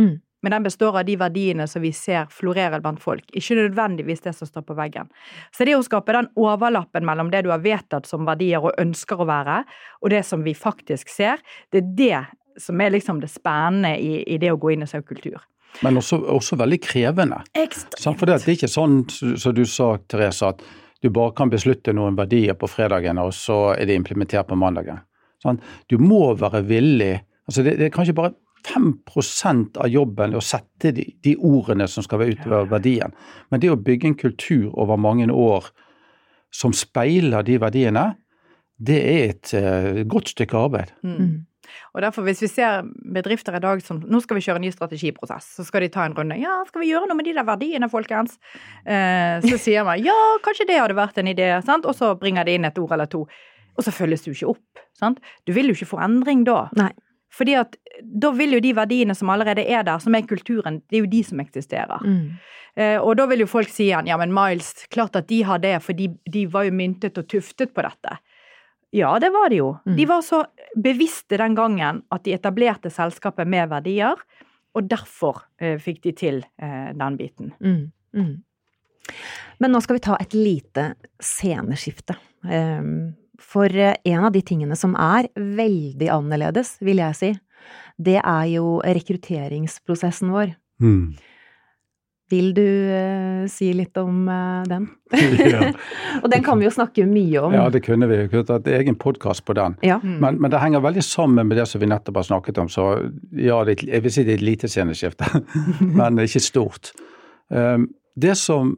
Mm. Men den består av de verdiene som vi ser florerer blant folk, ikke nødvendigvis det som står på veggen. Så det å skape den overlappen mellom det du har vedtatt som verdier og ønsker å være, og det som vi faktisk ser, det er det som er liksom det spennende i, i det å gå inn og se kultur. Men også, også veldig krevende. Ekstremt. For det er ikke sånn som du sa, Therese, at du bare kan beslutte noen verdier på fredagen, og så er det implementert på mandagen. Sånn? Du må være villig altså det, det er kanskje bare 5% av jobben å sette de, de, ordene som skal være utover verdien. Men det å bygge en kultur over mange år som speiler de verdiene, det er et uh, godt stykke arbeid. Mm. Og derfor, hvis vi ser bedrifter i dag som nå skal vi kjøre en ny strategiprosess, så skal de ta en runde. Ja, skal vi gjøre noe med de der verdiene, folkens? Eh, så sier man ja, kanskje det hadde vært en idé, sant? og så bringer de inn et ord eller to. Og så følges det jo ikke opp. Sant? Du vil jo ikke få endring da. Nei. Fordi at da vil jo de verdiene som allerede er der, som er kulturen, det er jo de som eksisterer. Mm. Eh, og da vil jo folk si igjen ja, men Miles, klart at de har det, for de, de var jo myntet og tuftet på dette. Ja, det var det jo. Mm. De var så bevisste den gangen at de etablerte selskapet med verdier, og derfor eh, fikk de til eh, den biten. Mm. Mm. Men nå skal vi ta et lite sceneskifte. Um, for eh, en av de tingene som er veldig annerledes, vil jeg si, det er jo rekrutteringsprosessen vår. Mm. Vil du uh, si litt om uh, den? [LAUGHS] Ja. [LAUGHS] og den kan vi jo snakke mye om. Ja, det kunne vi. Vi kunne tatt egen podkast på den. Ja. Mm. Men, men, det henger veldig sammen med det som vi nettopp har snakket om. Så ja, det, jeg vil si det er et lite sceneskifte, [LAUGHS] men ikke stort. Um, det som,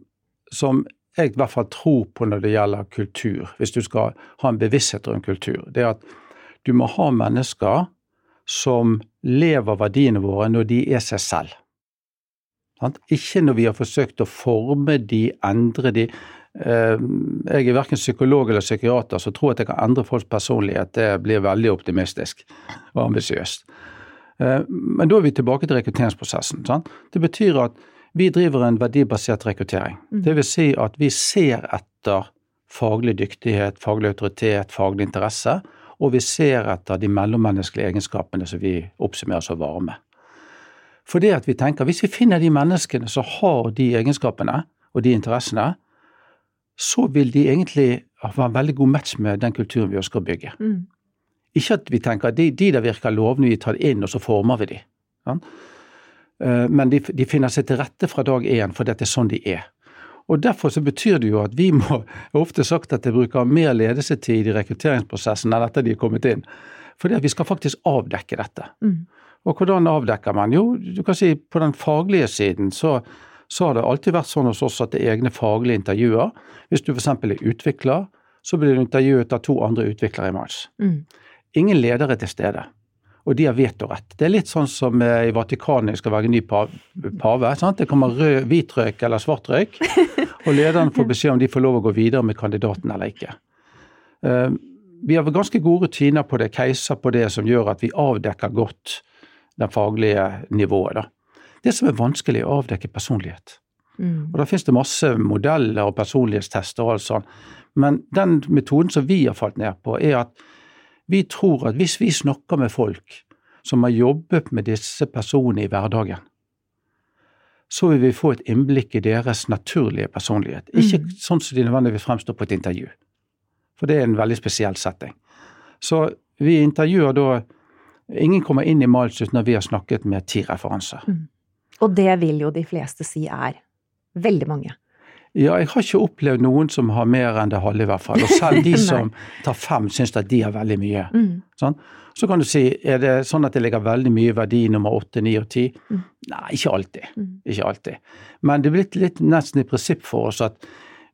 som jeg i hvert fall tror på når det gjelder kultur, hvis du skal ha en bevissthet rundt kultur, det er at du må ha mennesker som lever verdiene våre når de er seg selv. Ikke når vi har forsøkt å forme de, endre de. Eh, jeg er verken psykolog eller psykiater, så tror jeg at jeg kan endre folks personlighet. Det blir veldig optimistisk og ambisiøst. Eh, men da er vi tilbake til rekrutteringsprosessen. Det betyr at vi driver en verdibasert rekruttering. Mm. Det vil si at vi ser etter faglig dyktighet, faglig autoritet, faglig interesse, og vi ser etter de mellommenneskelige egenskapene som vi oppsummerer som varme. For det at vi tenker, Hvis vi finner de menneskene som har de egenskapene og de interessene, så vil de egentlig være en veldig god match med den kulturen vi ønsker å bygge. Mm. Ikke at vi tenker at de, de der virker lovende, vi tar det inn og så former vi de. Ja? Eh, men de, de, finner seg til rette fra dag én, for dette er sånn de er. Og Derfor så betyr det jo at vi må ofte sagt at jeg bruker mer ledelsetid i rekrutteringsprosessen enn etter de er kommet inn. Fordi at vi skal faktisk avdekke dette. Mm. Og hvordan avdekker man? Jo, du kan si på den faglige siden så, så har det alltid vært sånn hos oss at det er egne faglige intervjuer. Hvis du f.eks. er utvikler, så blir du intervjuet av to andre utviklere i Mars. Mm. Ingen ledere til stede og de har vetorett. Det er litt sånn som eh, i Vatikanet skal velge ny pave. Sant? Det kommer rød, hvit røyk eller svart røyk, [LAUGHS] og lederne får beskjed om de får lov å gå videre med kandidaten eller ikke. Eh, vi har ganske gode rutiner på det, keiser på det, som gjør at vi avdekker godt det faglige nivået. Da. Det som er vanskelig, er å avdekke personlighet. Mm. Og Da finnes det masse modeller og personlighetstester og alt sånt. Men den metoden som vi har falt ned på, er at vi tror at hvis vi snakker med folk som har jobbet med disse personene i hverdagen, så vil vi få et innblikk i deres naturlige personlighet. Ikke mm. sånn som de nødvendigvis fremstår på et intervju, for det er en veldig spesiell setting. Så vi intervjuer da Ingen kommer inn i Miles uten at vi har snakket med ti referanser. Mm. Og det vil jo de fleste si er veldig mange. Ja, jeg har ikke opplevd noen som har mer enn det halve, i hvert fall. Og selv de [LAUGHS] som tar fem, syns at de har veldig mye. Mm. Sånn? Så kan du si, er det sånn at det ligger veldig mye verdi nummer åtte, ni og ti? Mm. Nei, ikke alltid. Mm. Ikke alltid. Men det er blitt litt nesten i prinsipp for oss at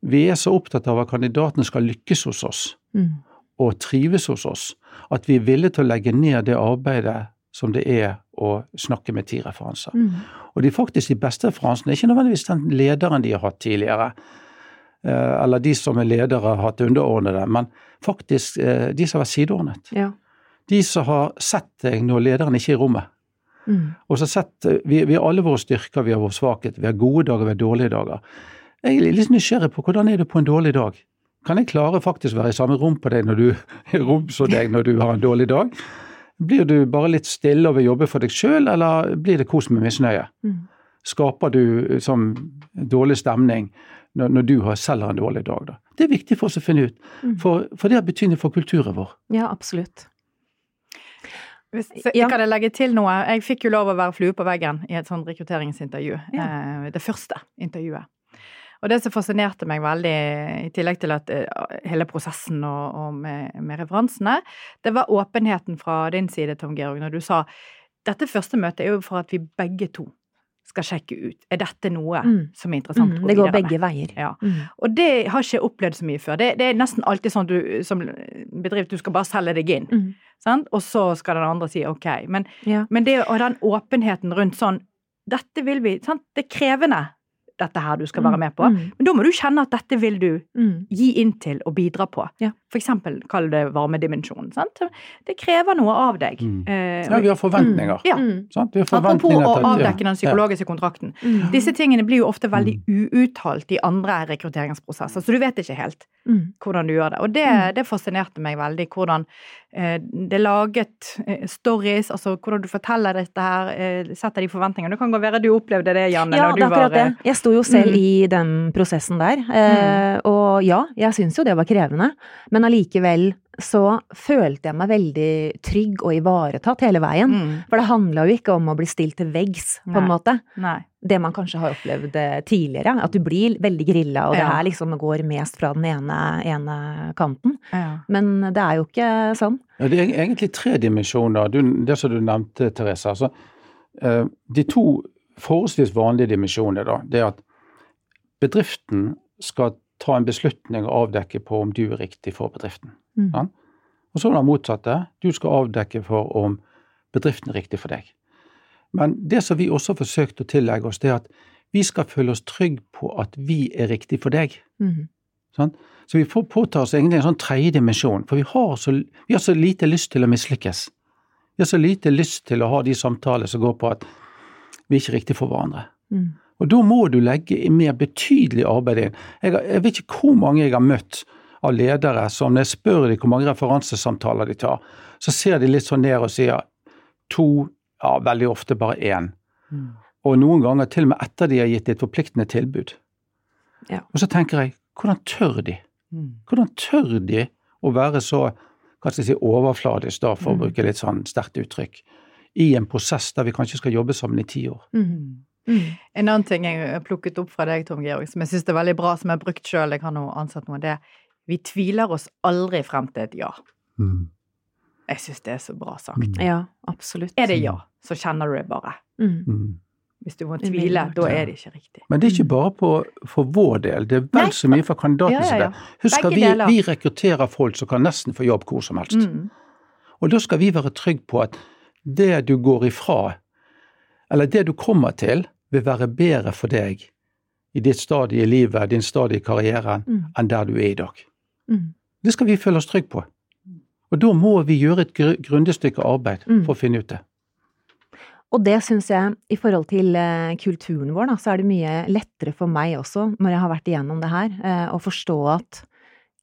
vi er så opptatt av at kandidatene skal lykkes hos oss mm. Og trives hos oss, at vi er villige til å legge ned det arbeidet som det er å snakke med ti referanser. Mm. Og de faktisk de beste referansene er ikke nødvendigvis den lederen de har hatt tidligere, eh, eller de som er ledere har hatt underordnede, men faktisk eh, de som har vært sideordnet. Ja. De som har sett deg når lederen ikke er i rommet. Mm. Og så sett, eh, vi, vi, har alle våre styrker, vi har vår svakhet. Vi har gode dager, vi har dårlige dager. Jeg er litt nysgjerrig på hvordan er du på en dårlig dag? Kan jeg klare faktisk å være i samme rom på deg når du, [LAUGHS] rom som deg når du har en dårlig dag? Blir du bare litt stille og vil jobbe for deg sjøl, eller blir det kos med misnøye? Mm. Skaper du sånn dårlig stemning når, når du selv har en dårlig dag? Da? Det er viktig for oss å finne ut, mm. for, for, det har betydning for kulturen vår. Ja, absolutt. Hvis jeg kan legge til noe. Jeg fikk jo lov å være flue på veggen i et sånt rekrutteringsintervju. Ja. Eh, det første intervjuet. Og det som fascinerte meg veldig, i tillegg til at uh, hele prosessen og, og med, med, referansene, det var åpenheten fra din side, Tom Georg, når du sa dette første møtet er jo for at vi begge to skal sjekke ut er dette noe mm. som er interessant. Mm, det går begge veier. Ja. Mm. Og det har ikke jeg opplevd så mye før. Det, det er nesten alltid sånn du som bedrift du skal bare selge deg inn, mm. og så skal den andre si ok. Men, ja. men det, og den åpenheten rundt sånn dette vil vi sant? Det er krevende dette her du skal være Mm. med på. Mm. Men da må du kjenne at dette vil du Mm. gi inn til og bidra på. Ja. For eksempel kall det varmedimensjonen. Sant? Det krever noe av deg. Mm. Eh, Ja, vi har forventninger. ja. Sant? Vi har Apropos forventninger å til at- avdekke den psykologiske kontrakten. Mm. Disse tingene blir jo ofte veldig uuttalt i andre rekrutteringsprosesser, så du vet ikke helt Mm. hvordan du gjør det. Og det, det fascinerte meg veldig, hvordan eh, det er laget eh, stories, altså hvordan du forteller dette her, eh, setter de forventningene. Det kan godt være du opplevde det, Janne, Ja, det er akkurat var eh, det. Jeg sto jo selv Mm. i den prosessen der. Eh, og ja, jeg syns jo det var krevende. Men allikevel så følte jeg meg veldig trygg og ivaretatt hele veien. mm, For det handla jo ikke om å bli stilt til veggs, på en måte. Nei. Det man kanskje har opplevd eh, tidligere. At du blir veldig grilla, og det her liksom går mest fra den ene, ene kanten. Ja. Men det er jo ikke sånn. Ja, det er egentlig tre dimensjoner. Du, det som du nevnte, Therese. Altså, eh, de to forholdsvis vanlige dimensjonene, da, det er at bedriften skal ta en beslutning og avdekke på om du er riktig for bedriften. Mm. Ja. Og så er det motsatte. Du skal avdekke for om bedriften er riktig for deg. Men det som vi også har forsøkt å tillegge oss, det er at vi skal føle oss trygge på at vi er riktig for deg. Mm. Sånn? Så vi får påta oss egentlig en sånn tredje dimensjon, for vi har, så, vi har så lite lyst til å mislykkes. Vi har så lite lyst til å ha de samtaler som går på at vi er ikke riktig for hverandre. Mm. Og da må du legge mer betydelig arbeid inn. Jeg, jeg vet ikke hvor mange jeg har møtt av ledere som når jeg spør dem hvor mange referansesamtaler de tar, så ser de litt sånn ned og sier to, ja veldig ofte bare én. Mm. Og noen ganger til og med etter de har gitt et forpliktende tilbud. Ja. Og så tenker jeg, hvordan tør de? Mm. Hvordan tør de å være så hva skal jeg si, overfladisk, da, for å Mm. bruke litt sånn sterkt uttrykk, i en prosess der vi kanskje skal jobbe sammen i ti år? Mhm. Mm. En annen ting jeg har plukket opp fra deg, Tom Georg, som jeg syns er veldig bra, som jeg har brukt sjøl, jeg har nå ansatt noe, det er vi tviler oss aldri frem til et ja. Jeg syns det er så bra sagt. Mm. Ja, absolutt. Er det ja, så kjenner du det bare. Mm. Mm. Hvis du må tvile, da er det ikke riktig. Men det er ikke bare på, for vår del, det er vel så mye for kandidatene Ja, ja, ja. del. Husk at vi, vi rekrutterer folk som kan nesten få jobb hvor som helst. Mm. Og da skal vi være trygge på at det du går ifra, eller det du kommer til, vil være bedre for deg i ditt stadie i livet, din stadie i karrieren, Mm. enn der du er i dag. Mm. Det skal vi føle oss trygge på. Og da må vi gjøre et gr- grundig stykke arbeid Mm. for å finne ut det. Og det syns jeg, i forhold til eh, kulturen vår, da, så er det mye lettere for meg også, når jeg har vært igjennom det her, eh, å forstå at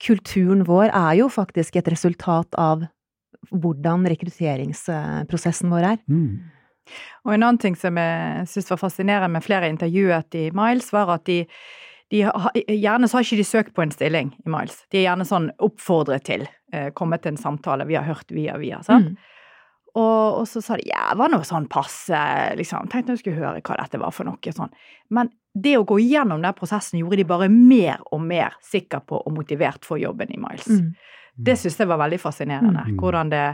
kulturen vår er jo faktisk et resultat av hvordan rekrutteringsprosessen vår er. Mm. Og en annen ting som jeg syns var fascinerende med flere intervjuet i Miles, var at de, de har, gjerne så har ikke de søkt på en stilling i Miles. De er gjerne sånn oppfordret til, eh, kommet til en samtale vi har hørt via via. sant? Mm. Og, og så sa de ja, det var noe sånn passe, liksom. Tenkte jeg skulle høre hva dette var for noe sånn. Men det å gå gjennom den prosessen gjorde de bare mer og mer sikker på og motivert for jobben i Miles. Mm. Det syns jeg var veldig fascinerende. Mm. Hvordan det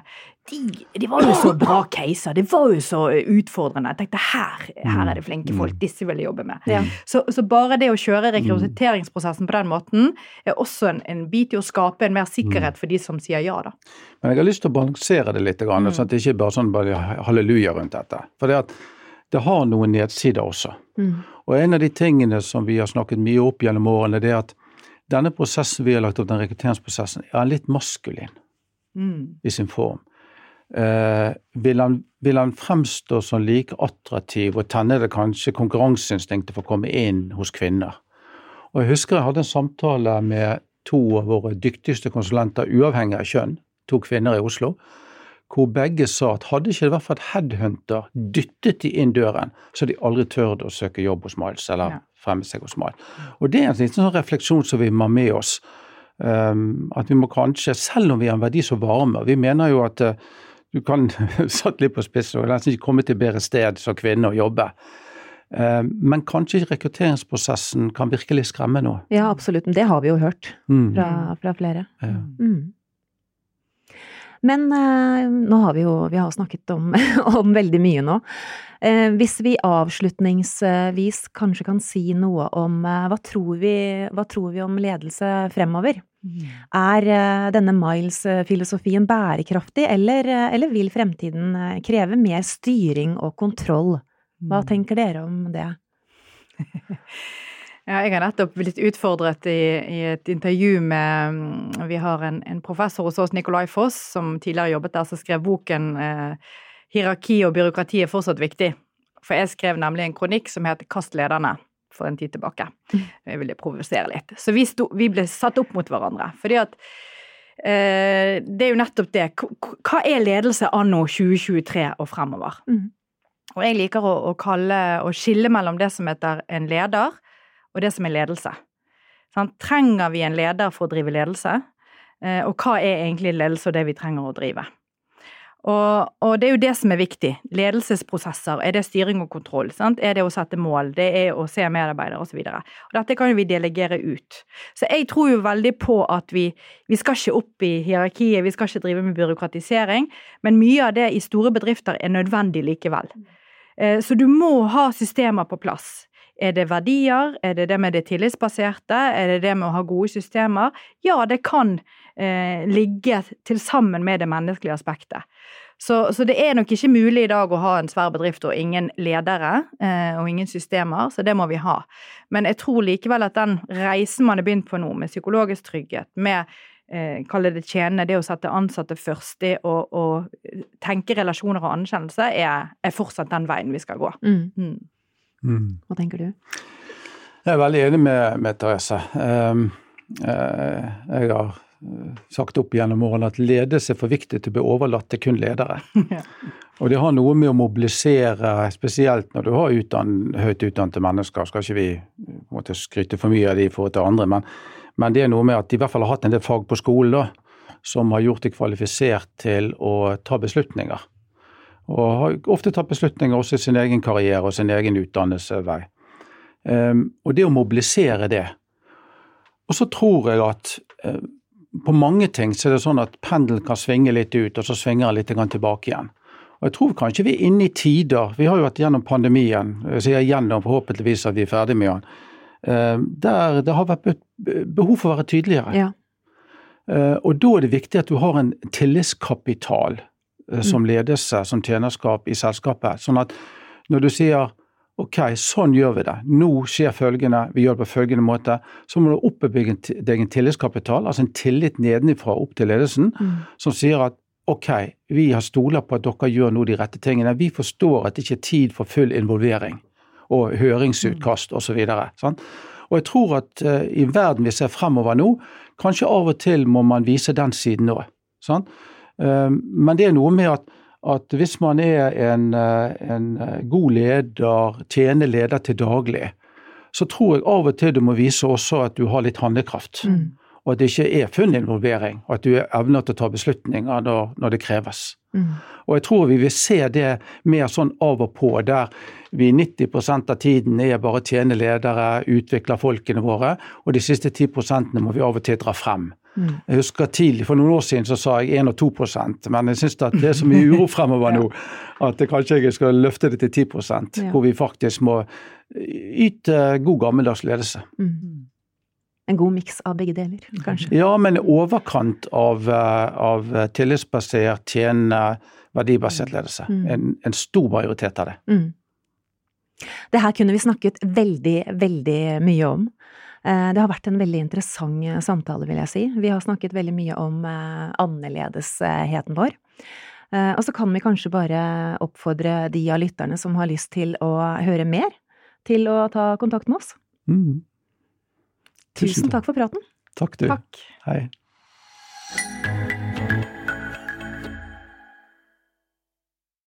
de, de var jo så bra caser, det var jo så utfordrende. Jeg tenkte her, her er det flinke folk, disse vil jeg jobbe med. Ja. Så, så bare det å kjøre rekrutteringsprosessen på den måten er også en, en bit i å skape en mer sikkerhet for de som sier ja, da. Men jeg har lyst til å balansere det litt, Mm. sånn at det ikke er bare sånn bare halleluja rundt dette. For det, at det har noen nedsider også. Mm. Og en av de tingene som vi har snakket mye opp gjennom årene, det er at denne prosessen vi har lagt opp, den rekrutteringsprosessen, er litt maskulin Mm. i sin form. Eh, vil, han, vil han fremstå som like attraktiv og tenne det kanskje konkurranseinstinktet for å komme inn hos kvinner? Og Jeg husker jeg hadde en samtale med to av våre dyktigste konsulenter, uavhengig av kjønn, to kvinner i Oslo, hvor begge sa at hadde ikke det vært for at headhunter dyttet de inn døren, så hadde de aldri tørt å søke jobb hos Miles eller Ja. fremme seg hos Miles. Og det er en liten sånn refleksjon som vi må med oss. Um, at vi må kanskje, selv om vi har en verdi som varmer Vi mener jo at uh, du kan [LAUGHS] satt litt på spissen og nesten ikke komme til et bedre sted som kvinne å jobbe. Um, men kanskje rekrutteringsprosessen kan virkelig skremme nå. Ja, absolutt. Det har vi jo hørt Mm. fra, fra flere. Ja. Mm. Men eh, nå har vi jo vi har snakket om, [LAUGHS] om veldig mye nå. Eh, hvis vi avslutningsvis kanskje kan si noe om eh, hva, tror vi, hva tror vi om ledelse fremover? Er eh, denne Miles-filosofien bærekraftig, eller, eller vil fremtiden kreve mer styring og kontroll? Hva tenker dere om det? [LAUGHS] Ja, jeg har nettopp blitt utfordret i, i et intervju med mm, Vi har en, en, professor hos oss, Nikolai Foss, som tidligere jobbet der, som skrev boken eh, 'Hierarki og byråkrati er fortsatt viktig'. For jeg skrev nemlig en kronikk som heter 'Kast lederne' for en tid tilbake. Mm. Jeg ville provosere litt. Så vi, sto, vi, ble satt opp mot hverandre. Fordi at eh, Det er jo nettopp det. Hva er ledelse anno 2023 og fremover? Mm. Og jeg liker å, å kalle og skille mellom det som heter en leder, og det som er ledelse. Sånn, trenger vi en leder for å drive ledelse? Eh, og hva er egentlig ledelse og det vi trenger å drive? Og, og, det er jo det som er viktig. Ledelsesprosesser. Er det styring og kontroll? Sant? Er det å sette mål? Det er å se medarbeidere osv. Dette kan vi delegere ut. Så jeg tror jo veldig på at vi, vi skal ikke opp i hierarkiet, vi skal ikke drive med byråkratisering, men mye av det i store bedrifter er nødvendig likevel. Eh, så du må ha systemer på plass. Er det verdier? Er det det med det tillitsbaserte? Er det det med å ha gode systemer? Ja, det kan eh, ligge til sammen med det menneskelige aspektet. Så, så, det er nok ikke mulig i dag å ha en svær bedrift og ingen ledere eh, og ingen systemer, så det må vi ha. Men jeg tror likevel at den reisen man har begynt på nå, med psykologisk trygghet, med eh, kalle det tjenende, det å sette ansatte først, det å, å tenke relasjoner og anerkjennelse, er, er, fortsatt den veien vi skal gå. Mm. Mm. Mm. Hva tenker du? Jeg er veldig enig med, med Therese. Um, uh, jeg har uh, sagt opp gjennom årene at ledelse er for viktig til å bli overlatt til kun ledere. [LAUGHS] ja. Og det har noe med å mobilisere, spesielt når du har utdann, høyt utdannede mennesker. Skal ikke vi måtte skryte for mye av de i forhold til andre, men, men, det er noe med at de i hvert fall har hatt en del fag på skolen da, som har gjort de kvalifisert til å ta beslutninger. Og har ofte tatt beslutninger også i sin egen karriere og sin egen utdannelsesvei. Um, og det å mobilisere det. Og så tror jeg at uh, på mange ting så er det sånn at pendelen kan svinge litt ut, og så svinger den litt tilbake igjen. Og Jeg tror kanskje vi er inne i tider Vi har jo vært gjennom pandemien, jeg sier gjennom, forhåpentligvis at vi er ferdig med den. Uh, der det har vært behov for å være tydeligere. Ja. Uh, og da er det viktig at du har en tillitskapital som mm. ledelse, som tjenerskap i selskapet. Sånn at når du sier ok, sånn gjør vi det, nå skjer følgende, vi gjør det på følgende måte, så må du oppbygge deg en tillitskapital, altså en tillit nedenifra opp til ledelsen, mm. som sier at ok, vi har stoler på at dere gjør nå de rette tingene, vi forstår at det ikke er tid for full involvering og høringsutkast osv. Og, og jeg tror at uh, i verden vi ser fremover nå, kanskje av og til må man vise den siden òg. Sånn? Eh, men det er noe med at, at hvis man er en, eh, en, eh, god leder, tjener leder til daglig, så tror jeg av og til du må vise også at du har litt handlekraft. Mm. Og at det ikke er full involvering, og at du evner til å ta beslutninger når, når det kreves. Mm. Og jeg tror vi vil se det mer sånn av og på, der vi 90% av tiden er bare tjeneledere, utvikler folkene våre, og de siste 10 må vi av og til dra frem. Mm. Jeg husker tidlig, For noen år siden så sa jeg 1 og 2% men jeg syns det er så mye uro [LAUGHS] fremover nå at jeg kanskje jeg skal løfte det til 10 ja. hvor vi faktisk må yte god gammeldags ledelse. Mm. En god miks av begge deler, kanskje? Ja, men overkant av, eh, av tillitsbasert, tjenende, verdibasert ledelse. Mm. En, en, stor majoritet av det. Mm. Det her kunne vi snakket veldig, veldig mye om. Eh, det har vært en veldig interessant eh, samtale, vil jeg si. Vi har snakket veldig mye om eh, annerledesheten vår. Og så kan vi kanskje bare oppfordre de av lytterne som har lyst til å høre mer, til å ta kontakt med oss. Mm. Tusen takk for praten. Takk, du. Takk. Hei.